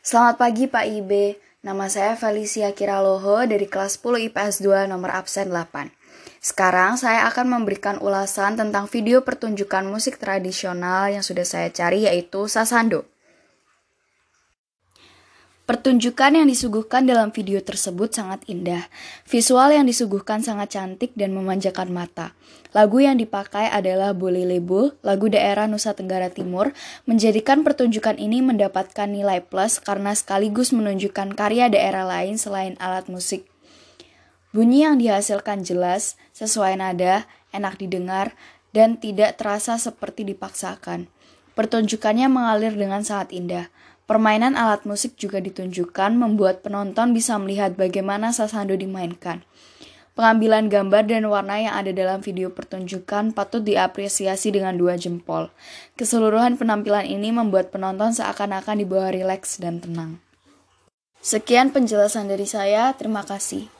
Selamat pagi Pak IB, nama saya Felicia Kiraloho dari kelas 10 IPS 2 nomor absen 8. Sekarang saya akan memberikan ulasan tentang video pertunjukan musik tradisional yang sudah saya cari yaitu Sasando. Pertunjukan yang disuguhkan dalam video tersebut sangat indah. Visual yang disuguhkan sangat cantik dan memanjakan mata. Lagu yang dipakai adalah Boleh Lebo, lagu daerah Nusa Tenggara Timur, menjadikan pertunjukan ini mendapatkan nilai plus karena sekaligus menunjukkan karya daerah lain selain alat musik. Bunyi yang dihasilkan jelas, sesuai nada, enak didengar, dan tidak terasa seperti dipaksakan. Pertunjukannya mengalir dengan sangat indah. Permainan alat musik juga ditunjukkan membuat penonton bisa melihat bagaimana sasando dimainkan. Pengambilan gambar dan warna yang ada dalam video pertunjukan patut diapresiasi dengan dua jempol. Keseluruhan penampilan ini membuat penonton seakan-akan di bawah rileks dan tenang. Sekian penjelasan dari saya, terima kasih.